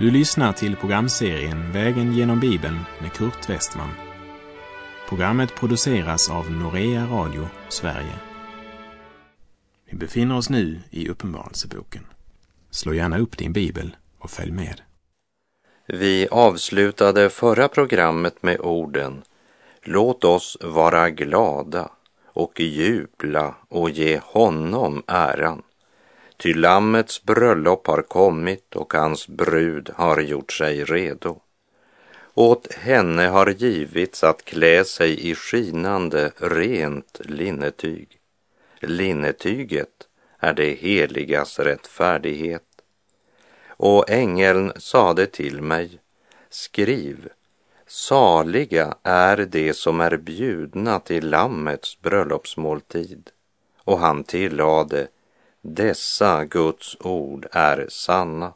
Du lyssnar till programserien Vägen genom Bibeln med Kurt Westman. Programmet produceras av Norea Radio Sverige. Vi befinner oss nu i Uppenbarelseboken. Slå gärna upp din bibel och följ med. Vi avslutade förra programmet med orden Låt oss vara glada och jubla och ge honom äran. Ty Lammets bröllop har kommit och hans brud har gjort sig redo. Åt henne har givits att klä sig i skinande, rent linnetyg. Linnetyget är det heligas rättfärdighet. Och ängeln sade till mig, skriv, saliga är de som är bjudna till Lammets bröllopsmåltid. Och han tillade, dessa Guds ord är sanna.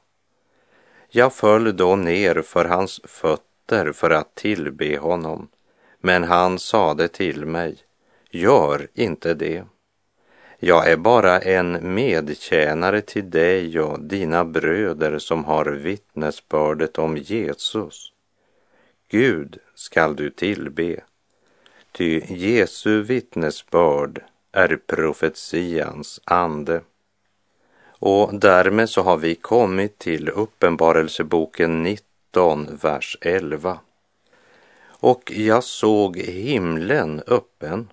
Jag föll då ner för hans fötter för att tillbe honom, men han sade till mig, gör inte det. Jag är bara en medtjänare till dig och dina bröder som har vittnesbördet om Jesus. Gud skall du tillbe, ty Jesu vittnesbörd är profetians ande. Och därmed så har vi kommit till Uppenbarelseboken 19, vers 11. Och jag såg himlen öppen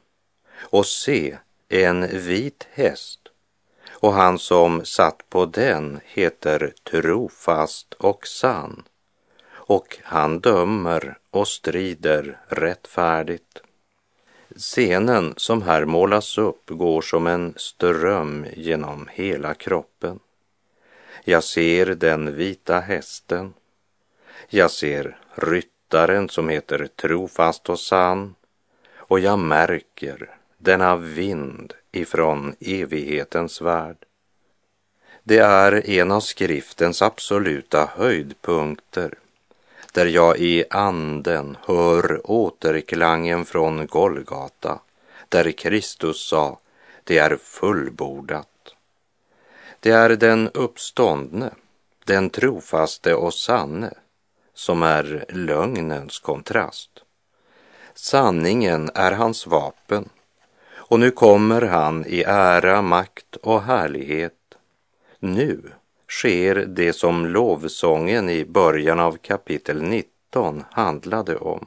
och se en vit häst och han som satt på den heter trofast och sann och han dömer och strider rättfärdigt. Scenen som här målas upp går som en ström genom hela kroppen. Jag ser den vita hästen. Jag ser ryttaren som heter trofast och sann. Och jag märker denna vind ifrån evighetens värld. Det är en av skriftens absoluta höjdpunkter där jag i anden hör återklangen från Golgata, där Kristus sa, det är fullbordat. Det är den uppståndne, den trofaste och sanne, som är lögnens kontrast. Sanningen är hans vapen, och nu kommer han i ära, makt och härlighet. Nu sker det som lovsången i början av kapitel 19 handlade om.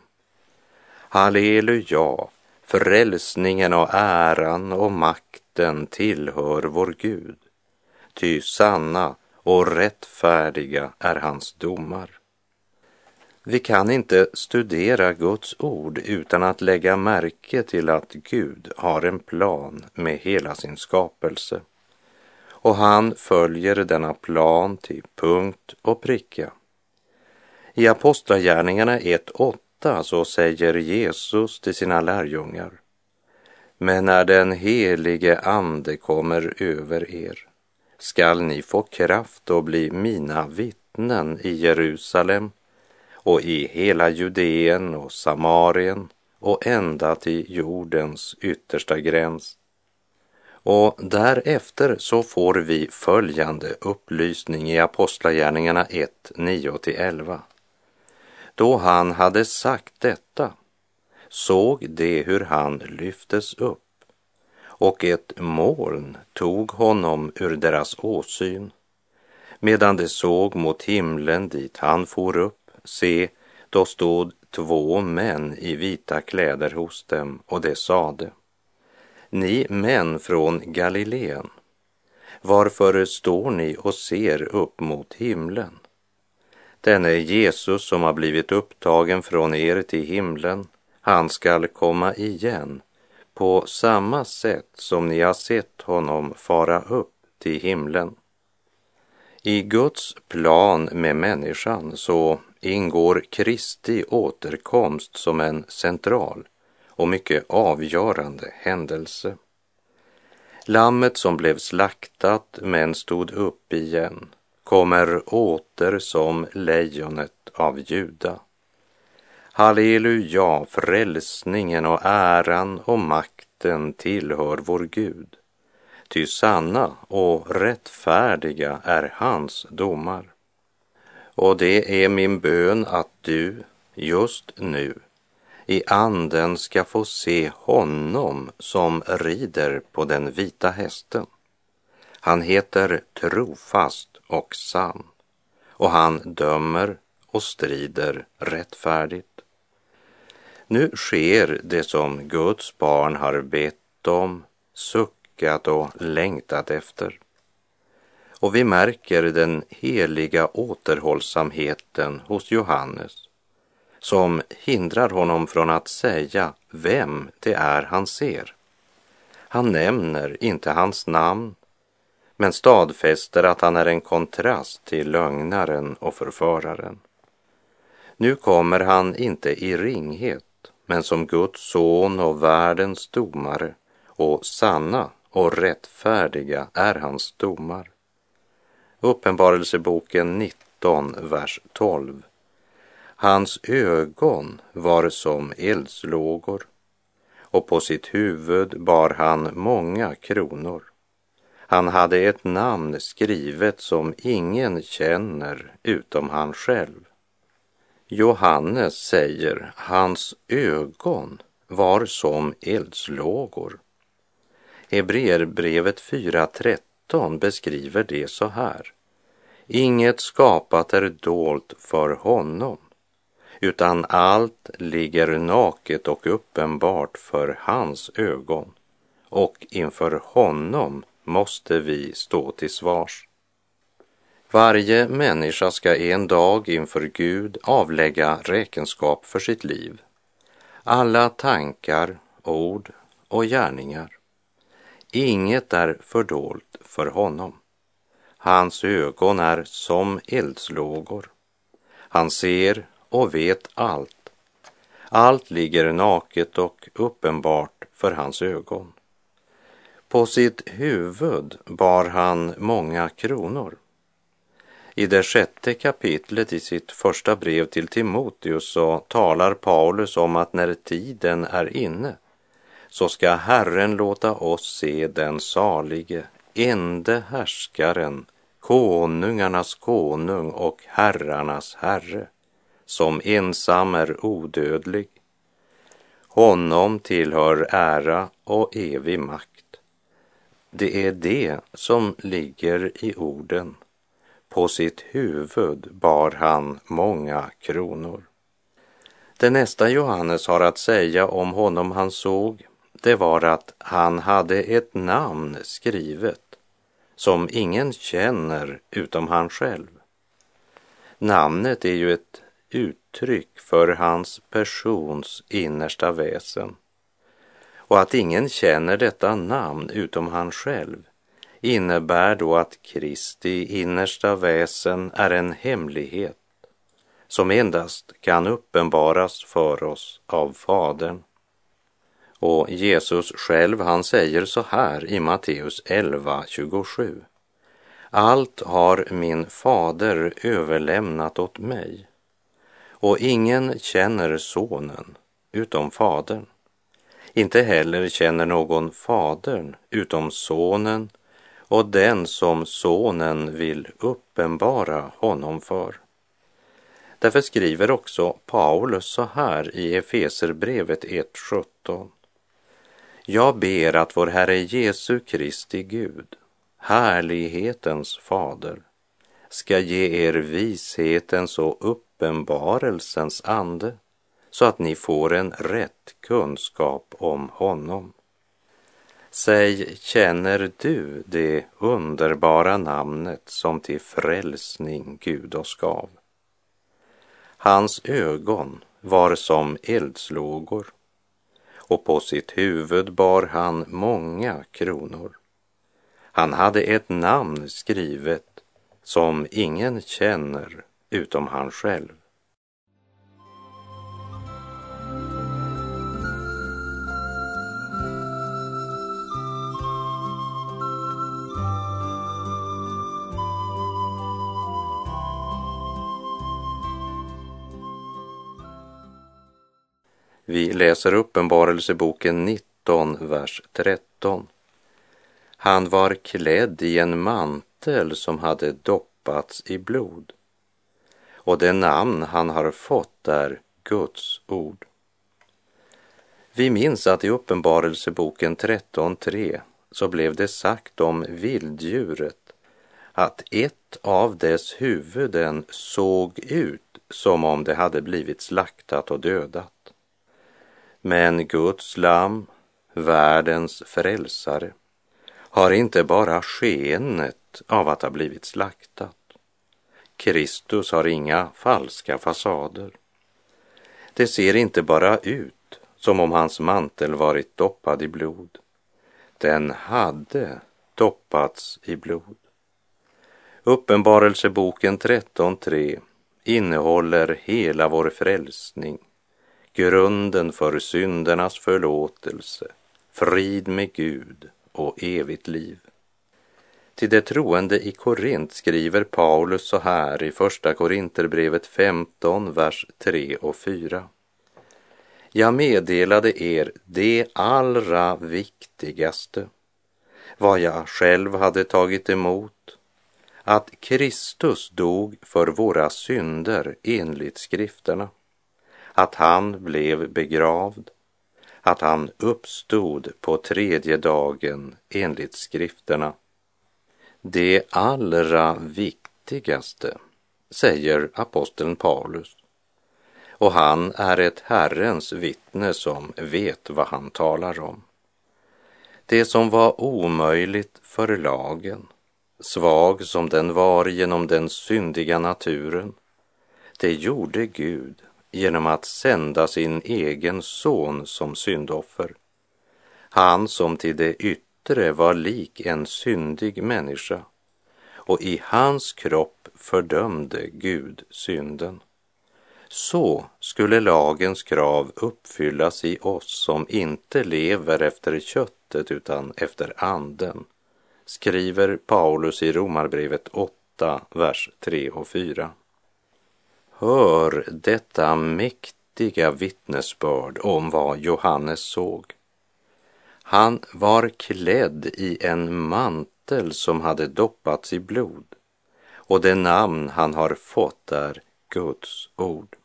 Halleluja, frälsningen och äran och makten tillhör vår Gud. Ty sanna och rättfärdiga är hans domar. Vi kan inte studera Guds ord utan att lägga märke till att Gud har en plan med hela sin skapelse och han följer denna plan till punkt och pricka. I Apostlagärningarna 1.8 så säger Jesus till sina lärjungar Men när den helige ande kommer över er skall ni få kraft att bli mina vittnen i Jerusalem och i hela Judeen och Samarien och ända till jordens yttersta gräns. Och därefter så får vi följande upplysning i Apostlagärningarna 1, 9-11. Då han hade sagt detta såg de hur han lyftes upp och ett moln tog honom ur deras åsyn. Medan de såg mot himlen dit han for upp, se, då stod två män i vita kläder hos dem och de sade ni män från Galileen, varför står ni och ser upp mot himlen? Denne Jesus som har blivit upptagen från er till himlen, han skall komma igen på samma sätt som ni har sett honom fara upp till himlen. I Guds plan med människan så ingår Kristi återkomst som en central och mycket avgörande händelse. Lammet som blev slaktat men stod upp igen kommer åter som lejonet av Juda. Halleluja, frälsningen och äran och makten tillhör vår Gud. Ty sanna och rättfärdiga är hans domar. Och det är min bön att du just nu i anden ska få se honom som rider på den vita hästen. Han heter trofast och sann och han dömer och strider rättfärdigt. Nu sker det som Guds barn har bett om, suckat och längtat efter. Och vi märker den heliga återhållsamheten hos Johannes som hindrar honom från att säga vem det är han ser. Han nämner inte hans namn, men stadfäster att han är en kontrast till lögnaren och förföraren. Nu kommer han inte i ringhet, men som Guds son och världens domare och sanna och rättfärdiga är hans domar. Uppenbarelseboken 19, vers 12. Hans ögon var som eldslågor och på sitt huvud bar han många kronor. Han hade ett namn skrivet som ingen känner utom han själv. Johannes säger hans ögon var som eldslågor. Hebreerbrevet 4.13 beskriver det så här. Inget skapat är dolt för honom, utan allt ligger naket och uppenbart för hans ögon, och inför honom måste vi stå till svars. Varje människa ska en dag inför Gud avlägga räkenskap för sitt liv. Alla tankar, ord och gärningar. Inget är fördolt för honom. Hans ögon är som eldslågor. Han ser och vet allt. Allt ligger naket och uppenbart för hans ögon. På sitt huvud bar han många kronor. I det sjätte kapitlet i sitt första brev till Timoteus så talar Paulus om att när tiden är inne så ska Herren låta oss se den salige, ende härskaren, konungarnas konung och herrarnas herre, som ensam är odödlig. Honom tillhör ära och evig makt. Det är det som ligger i orden på sitt huvud bar han många kronor. Det nästa Johannes har att säga om honom han såg, det var att han hade ett namn skrivet som ingen känner utom han själv. Namnet är ju ett uttryck för hans persons innersta väsen. Och att ingen känner detta namn utom han själv innebär då att Kristi innersta väsen är en hemlighet som endast kan uppenbaras för oss av Fadern. Och Jesus själv, han säger så här i Matteus 11.27. Allt har min fader överlämnat åt mig och ingen känner sonen utom fadern. Inte heller känner någon fadern utom sonen och den som sonen vill uppenbara honom för. Därför skriver också Paulus så här i Efeserbrevet 1.17. Jag ber att vår Herre Jesu Kristi Gud, härlighetens fader, ska ge er vishetens och uppenbarelsens ande så att ni får en rätt kunskap om honom Säg, känner du det underbara namnet som till frälsning Gud oss gav? Hans ögon var som eldslågor och på sitt huvud bar han många kronor. Han hade ett namn skrivet som ingen känner utom han själv. Vi läser Uppenbarelseboken 19, vers 13. Han var klädd i en mantel som hade doppats i blod och det namn han har fått är Guds ord. Vi minns att i Uppenbarelseboken 13.3 så blev det sagt om vilddjuret att ett av dess huvuden såg ut som om det hade blivit slaktat och dödat. Men Guds lam, världens frälsare, har inte bara skenet av att ha blivit slaktat. Kristus har inga falska fasader. Det ser inte bara ut som om hans mantel varit doppad i blod. Den hade doppats i blod. Uppenbarelseboken 13.3 innehåller hela vår frälsning, grunden för syndernas förlåtelse, frid med Gud och evigt liv. Till de troende i Korint skriver Paulus så här i Första Korinterbrevet 15, vers 3 och 4. Jag meddelade er det allra viktigaste, vad jag själv hade tagit emot, att Kristus dog för våra synder enligt skrifterna, att han blev begravd, att han uppstod på tredje dagen enligt skrifterna. Det allra viktigaste, säger aposteln Paulus. Och han är ett Herrens vittne som vet vad han talar om. Det som var omöjligt för lagen, svag som den var genom den syndiga naturen, det gjorde Gud genom att sända sin egen son som syndoffer. Han som till det yttre var lik en syndig människa och i hans kropp fördömde Gud synden. Så skulle lagens krav uppfyllas i oss som inte lever efter köttet utan efter anden, skriver Paulus i Romarbrevet 8, vers 3 och 4. Hör detta mäktiga vittnesbörd om vad Johannes såg. Han var klädd i en mantel som hade doppats i blod och det namn han har fått är Guds ord.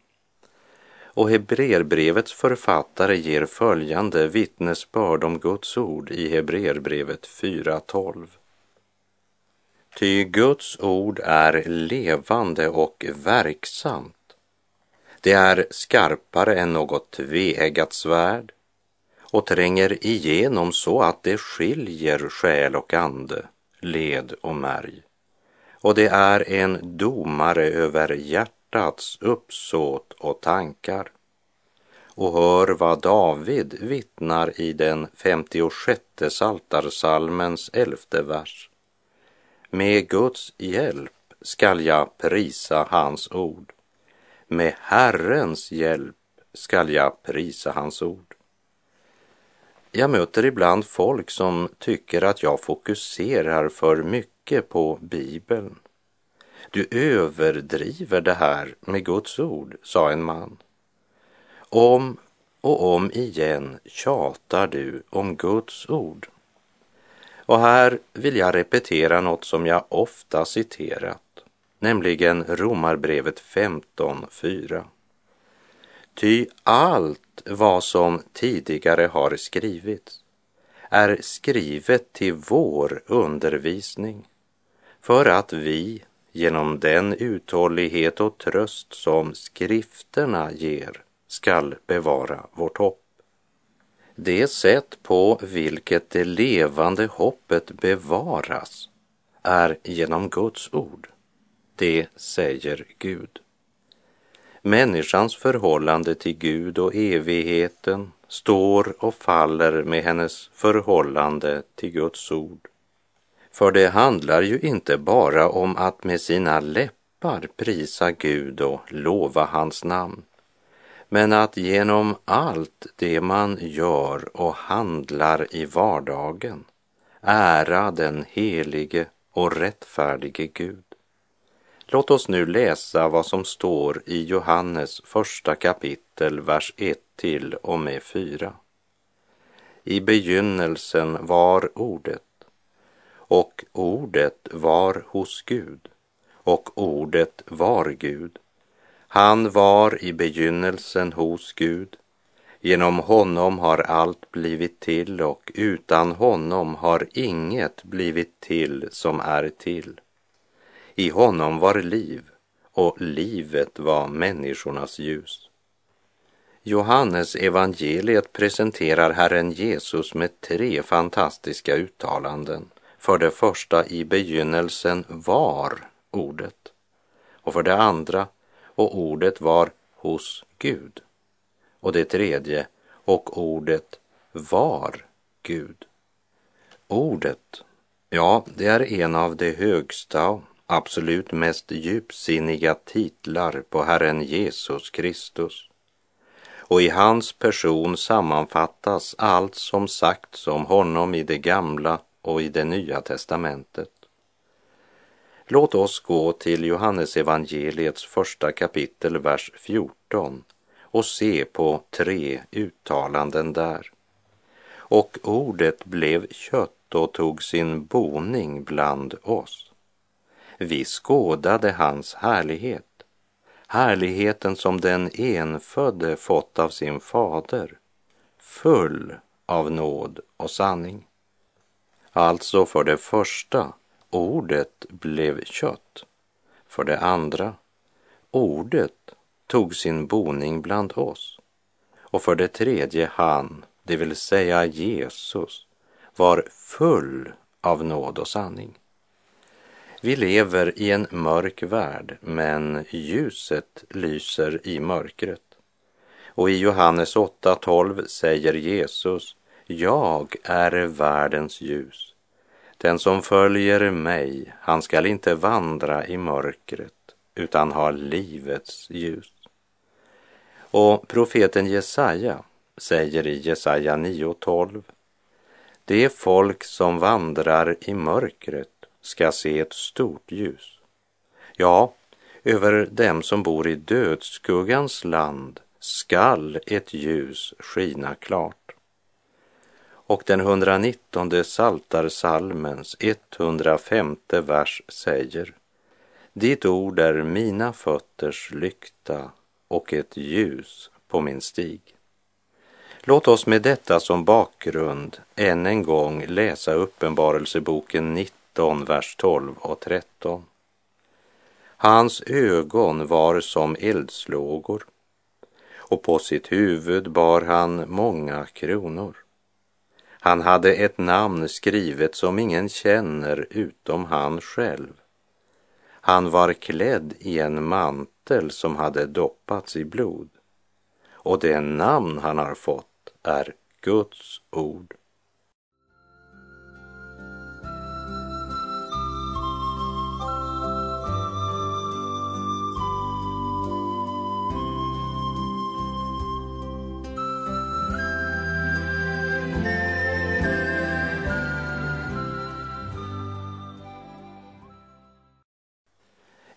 Och Hebreerbrevets författare ger följande vittnesbörd om Guds ord i Hebreerbrevet 4.12. Ty Guds ord är levande och verksamt. Det är skarpare än något tveeggat svärd och tränger igenom så att det skiljer själ och ande, led och märg. Och det är en domare över hjärtats uppsåt och tankar. Och hör vad David vittnar i den 56 saltarsalmens elfte vers. Med Guds hjälp skall jag prisa hans ord. Med Herrens hjälp skall jag prisa hans ord. Jag möter ibland folk som tycker att jag fokuserar för mycket på Bibeln. Du överdriver det här med Guds ord, sa en man. Om och om igen tjatar du om Guds ord. Och här vill jag repetera något som jag ofta citerat, nämligen Romarbrevet 15.4. Ty allt vad som tidigare har skrivits är skrivet till vår undervisning för att vi genom den uthållighet och tröst som skrifterna ger skall bevara vårt hopp. Det sätt på vilket det levande hoppet bevaras är genom Guds ord. Det säger Gud. Människans förhållande till Gud och evigheten står och faller med hennes förhållande till Guds ord. För det handlar ju inte bara om att med sina läppar prisa Gud och lova hans namn, men att genom allt det man gör och handlar i vardagen ära den helige och rättfärdige Gud. Låt oss nu läsa vad som står i Johannes första kapitel, vers 1 till och med 4. I begynnelsen var ordet och ordet var hos Gud och ordet var Gud Han var i begynnelsen hos Gud. Genom honom har allt blivit till och utan honom har inget blivit till som är till. I honom var liv och livet var människornas ljus. Johannes evangeliet presenterar Herren Jesus med tre fantastiska uttalanden. För det första, i begynnelsen var ordet. Och för det andra, och ordet var hos Gud. Och det tredje, och ordet var Gud. Ordet, ja, det är en av de högsta absolut mest djupsinniga titlar på Herren Jesus Kristus. Och i hans person sammanfattas allt som sagts om honom i det gamla och i det nya testamentet. Låt oss gå till Johannes evangeliets första kapitel, vers 14 och se på tre uttalanden där. Och ordet blev kött och tog sin boning bland oss vi skådade hans härlighet, härligheten som den enfödde fått av sin fader, full av nåd och sanning. Alltså för det första, ordet blev kött. För det andra, ordet tog sin boning bland oss. Och för det tredje, han, det vill säga Jesus, var full av nåd och sanning. Vi lever i en mörk värld, men ljuset lyser i mörkret. Och i Johannes 8.12 säger Jesus, jag är världens ljus. Den som följer mig, han skall inte vandra i mörkret, utan ha livets ljus. Och profeten Jesaja säger i Jesaja 9.12, det folk som vandrar i mörkret ska se ett stort ljus. Ja, över dem som bor i dödsskuggans land skall ett ljus skina klart. Och den 119 Saltarsalmens 105 vers säger Ditt ord är mina fötters lykta och ett ljus på min stig. Låt oss med detta som bakgrund än en gång läsa Uppenbarelseboken 19 19, vers 12 och 13. Hans ögon var som eldslågor och på sitt huvud bar han många kronor. Han hade ett namn skrivet som ingen känner utom han själv. Han var klädd i en mantel som hade doppats i blod och det namn han har fått är Guds ord.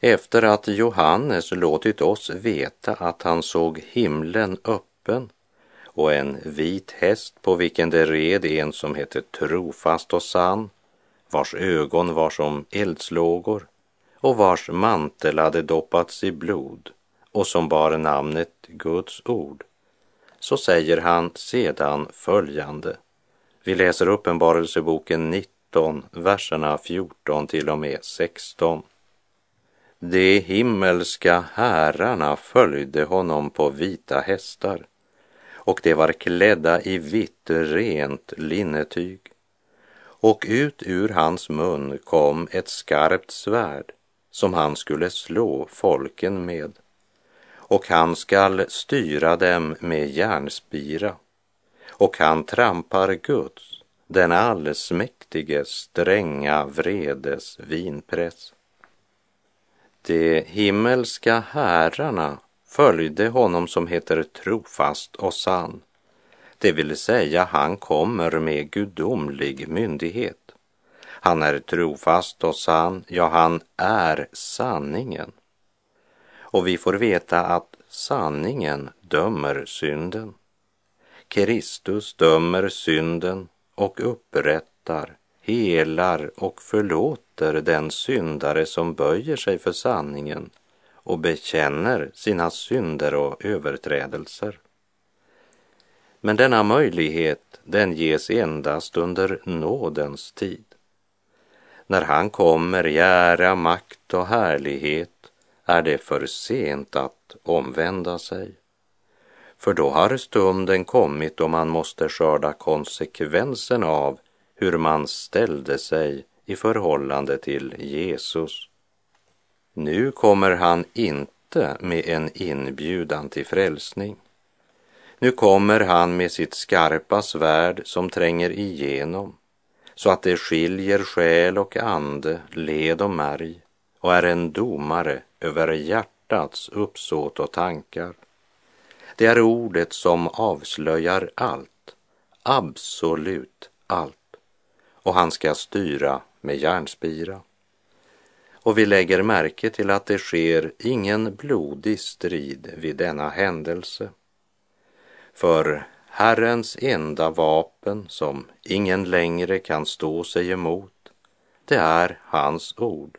Efter att Johannes låtit oss veta att han såg himlen öppen och en vit häst på vilken det red en som hette trofast och sann, vars ögon var som eldslågor och vars mantel hade doppats i blod och som bar namnet Guds ord, så säger han sedan följande. Vi läser Uppenbarelseboken 19, verserna 14 till och med 16. De himmelska herrarna följde honom på vita hästar och de var klädda i vitt rent linnetyg. Och ut ur hans mun kom ett skarpt svärd som han skulle slå folken med. Och han skall styra dem med järnspira. Och han trampar Guds, den allsmäktige, stränga vredes vinpress. De himmelska herrarna följde honom som heter trofast och sann. Det vill säga, han kommer med gudomlig myndighet. Han är trofast och sann, ja, han är sanningen. Och vi får veta att sanningen dömer synden. Kristus dömer synden och upprättar helar och förlåter den syndare som böjer sig för sanningen och bekänner sina synder och överträdelser. Men denna möjlighet den ges endast under nådens tid. När han kommer i ära, makt och härlighet är det för sent att omvända sig. För då har stunden kommit då man måste skörda konsekvensen av hur man ställde sig i förhållande till Jesus. Nu kommer han inte med en inbjudan till frälsning. Nu kommer han med sitt skarpa svärd som tränger igenom så att det skiljer själ och ande, led och märg och är en domare över hjärtats uppsåt och tankar. Det är ordet som avslöjar allt, absolut allt. Och han ska styra med järnspira. Och vi lägger märke till att det sker ingen blodig strid vid denna händelse. För Herrens enda vapen som ingen längre kan stå sig emot, det är hans ord,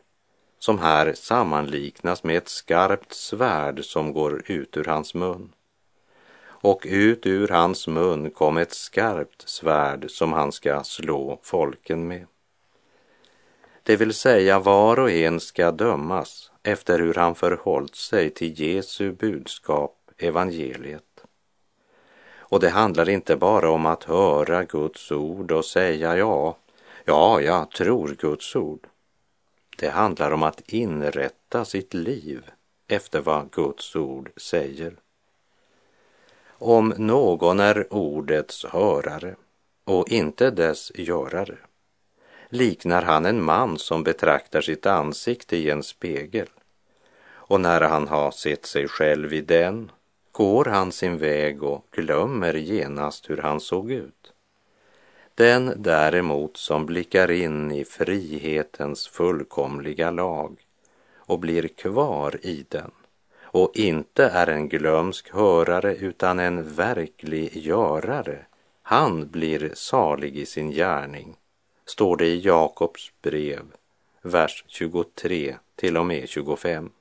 som här sammanliknas med ett skarpt svärd som går ut ur hans mun. Och ut ur hans mun kom ett skarpt svärd som han ska slå folken med. Det vill säga var och en ska dömas efter hur han förhållit sig till Jesu budskap, evangeliet. Och det handlar inte bara om att höra Guds ord och säga ja, ja, jag tror Guds ord. Det handlar om att inrätta sitt liv efter vad Guds ord säger. Om någon är ordets hörare och inte dess görare liknar han en man som betraktar sitt ansikte i en spegel och när han har sett sig själv i den går han sin väg och glömmer genast hur han såg ut. Den däremot som blickar in i frihetens fullkomliga lag och blir kvar i den och inte är en glömsk hörare utan en verklig görare, han blir salig i sin gärning, står det i Jakobs brev, vers 23 till och med 25.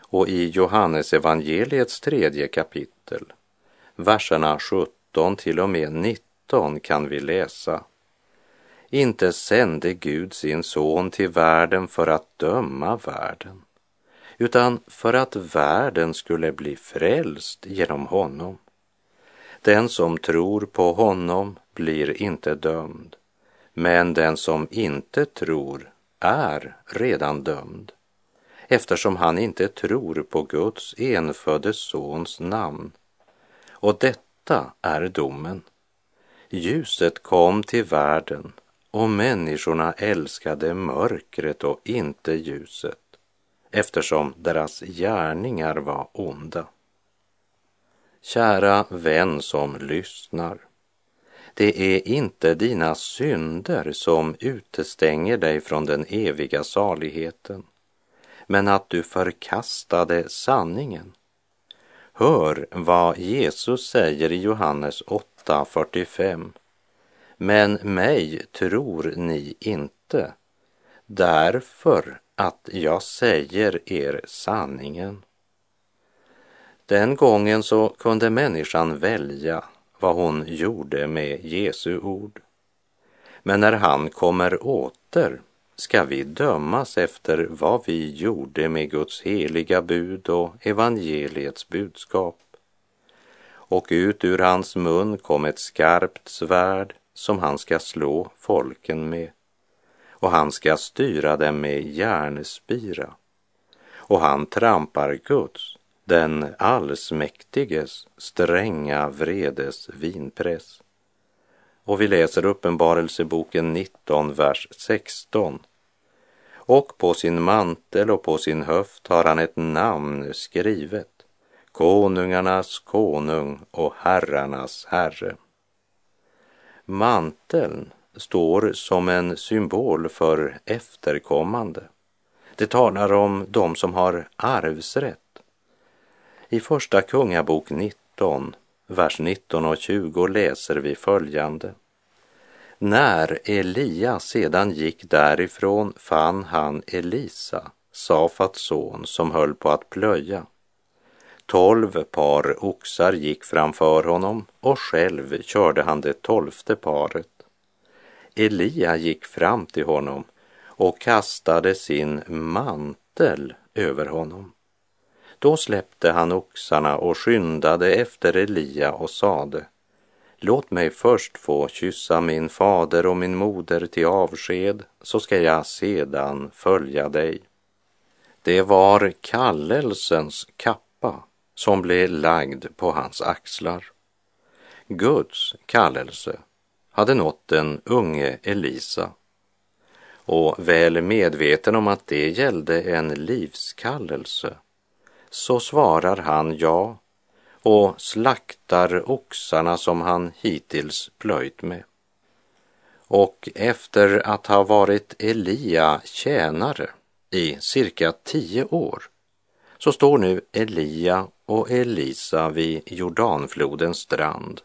Och i Johannes evangeliets tredje kapitel, verserna 17 till och med 19 kan vi läsa. Inte sände Gud sin son till världen för att döma världen, utan för att världen skulle bli frälst genom honom. Den som tror på honom blir inte dömd, men den som inte tror är redan dömd eftersom han inte tror på Guds enfödde sons namn. Och detta är domen. Ljuset kom till världen och människorna älskade mörkret och inte ljuset eftersom deras gärningar var onda. Kära vän som lyssnar. Det är inte dina synder som utestänger dig från den eviga saligheten men att du förkastade sanningen. Hör vad Jesus säger i Johannes 8.45. Men mig tror ni inte, därför att jag säger er sanningen. Den gången så kunde människan välja vad hon gjorde med Jesu ord. Men när han kommer åter ska vi dömas efter vad vi gjorde med Guds heliga bud och evangeliets budskap. Och ut ur hans mun kom ett skarpt svärd som han ska slå folken med och han ska styra dem med järnspira och han trampar Guds, den allsmäktiges stränga vredes vinpress. Och vi läser Uppenbarelseboken 19, vers 16 och på sin mantel och på sin höft har han ett namn skrivet, konungarnas konung och herrarnas herre. Manteln står som en symbol för efterkommande. Det talar om de som har arvsrätt. I Första Kungabok 19, vers 19 och 20 läser vi följande. När Elia sedan gick därifrån fann han Elisa Safats son som höll på att plöja. Tolv par oxar gick framför honom och själv körde han det tolfte paret. Elia gick fram till honom och kastade sin mantel över honom. Då släppte han oxarna och skyndade efter Elia och sade Låt mig först få kyssa min fader och min moder till avsked, så ska jag sedan följa dig. Det var kallelsens kappa som blev lagd på hans axlar. Guds kallelse hade nått den unge Elisa och väl medveten om att det gällde en livskallelse så svarar han ja och slaktar oxarna som han hittills plöjt med. Och efter att ha varit Elia tjänare i cirka tio år så står nu Elia och Elisa vid Jordanflodens strand.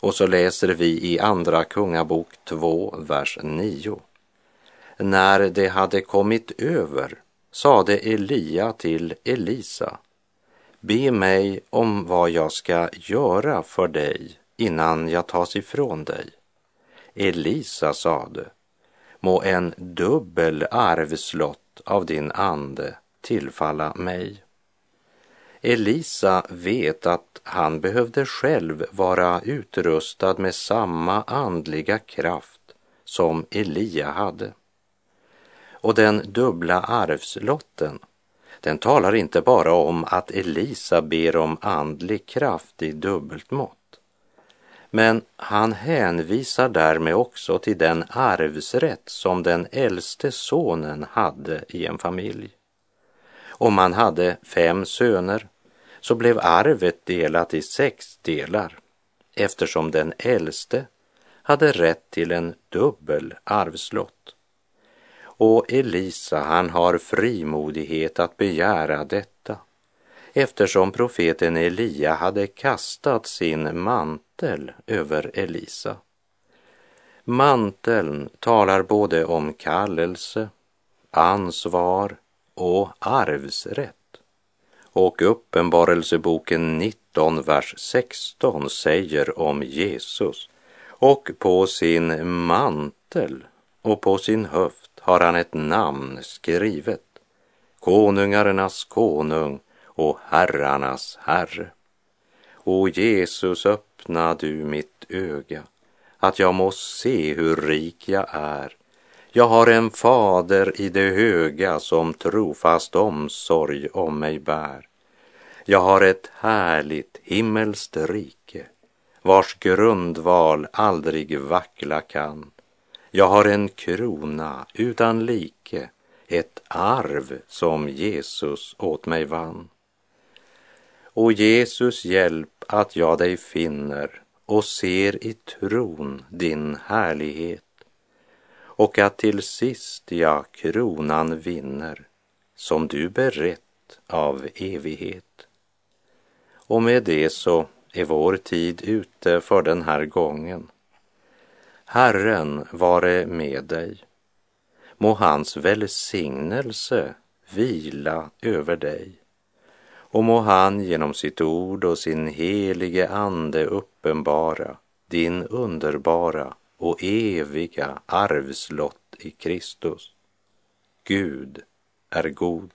Och så läser vi i Andra Kungabok 2, vers 9. När det hade kommit över sade Elia till Elisa Be mig om vad jag ska göra för dig innan jag tas ifrån dig. Elisa sade, må en dubbel arvslott av din ande tillfalla mig. Elisa vet att han behövde själv vara utrustad med samma andliga kraft som Elia hade. Och den dubbla arvslotten den talar inte bara om att Elisa ber om andlig kraft i dubbelt mått. Men han hänvisar därmed också till den arvsrätt som den äldste sonen hade i en familj. Om man hade fem söner så blev arvet delat i sex delar eftersom den äldste hade rätt till en dubbel arvslott. Och Elisa, han har frimodighet att begära detta eftersom profeten Elia hade kastat sin mantel över Elisa. Manteln talar både om kallelse, ansvar och arvsrätt. Och Uppenbarelseboken 19, vers 16 säger om Jesus och på sin mantel och på sin höft har han ett namn skrivet, konungarnas konung och herrarnas herre. O Jesus, öppna du mitt öga, att jag må se hur rik jag är. Jag har en fader i det höga som trofast omsorg om mig bär. Jag har ett härligt himmelskt rike vars grundval aldrig vackla kan. Jag har en krona utan like, ett arv som Jesus åt mig vann. O Jesus, hjälp att jag dig finner och ser i tron din härlighet och att till sist jag kronan vinner som du berett av evighet. Och med det så är vår tid ute för den här gången. Herren vare med dig. Må hans välsignelse vila över dig och må han genom sitt ord och sin helige ande uppenbara din underbara och eviga arvslott i Kristus. Gud är god.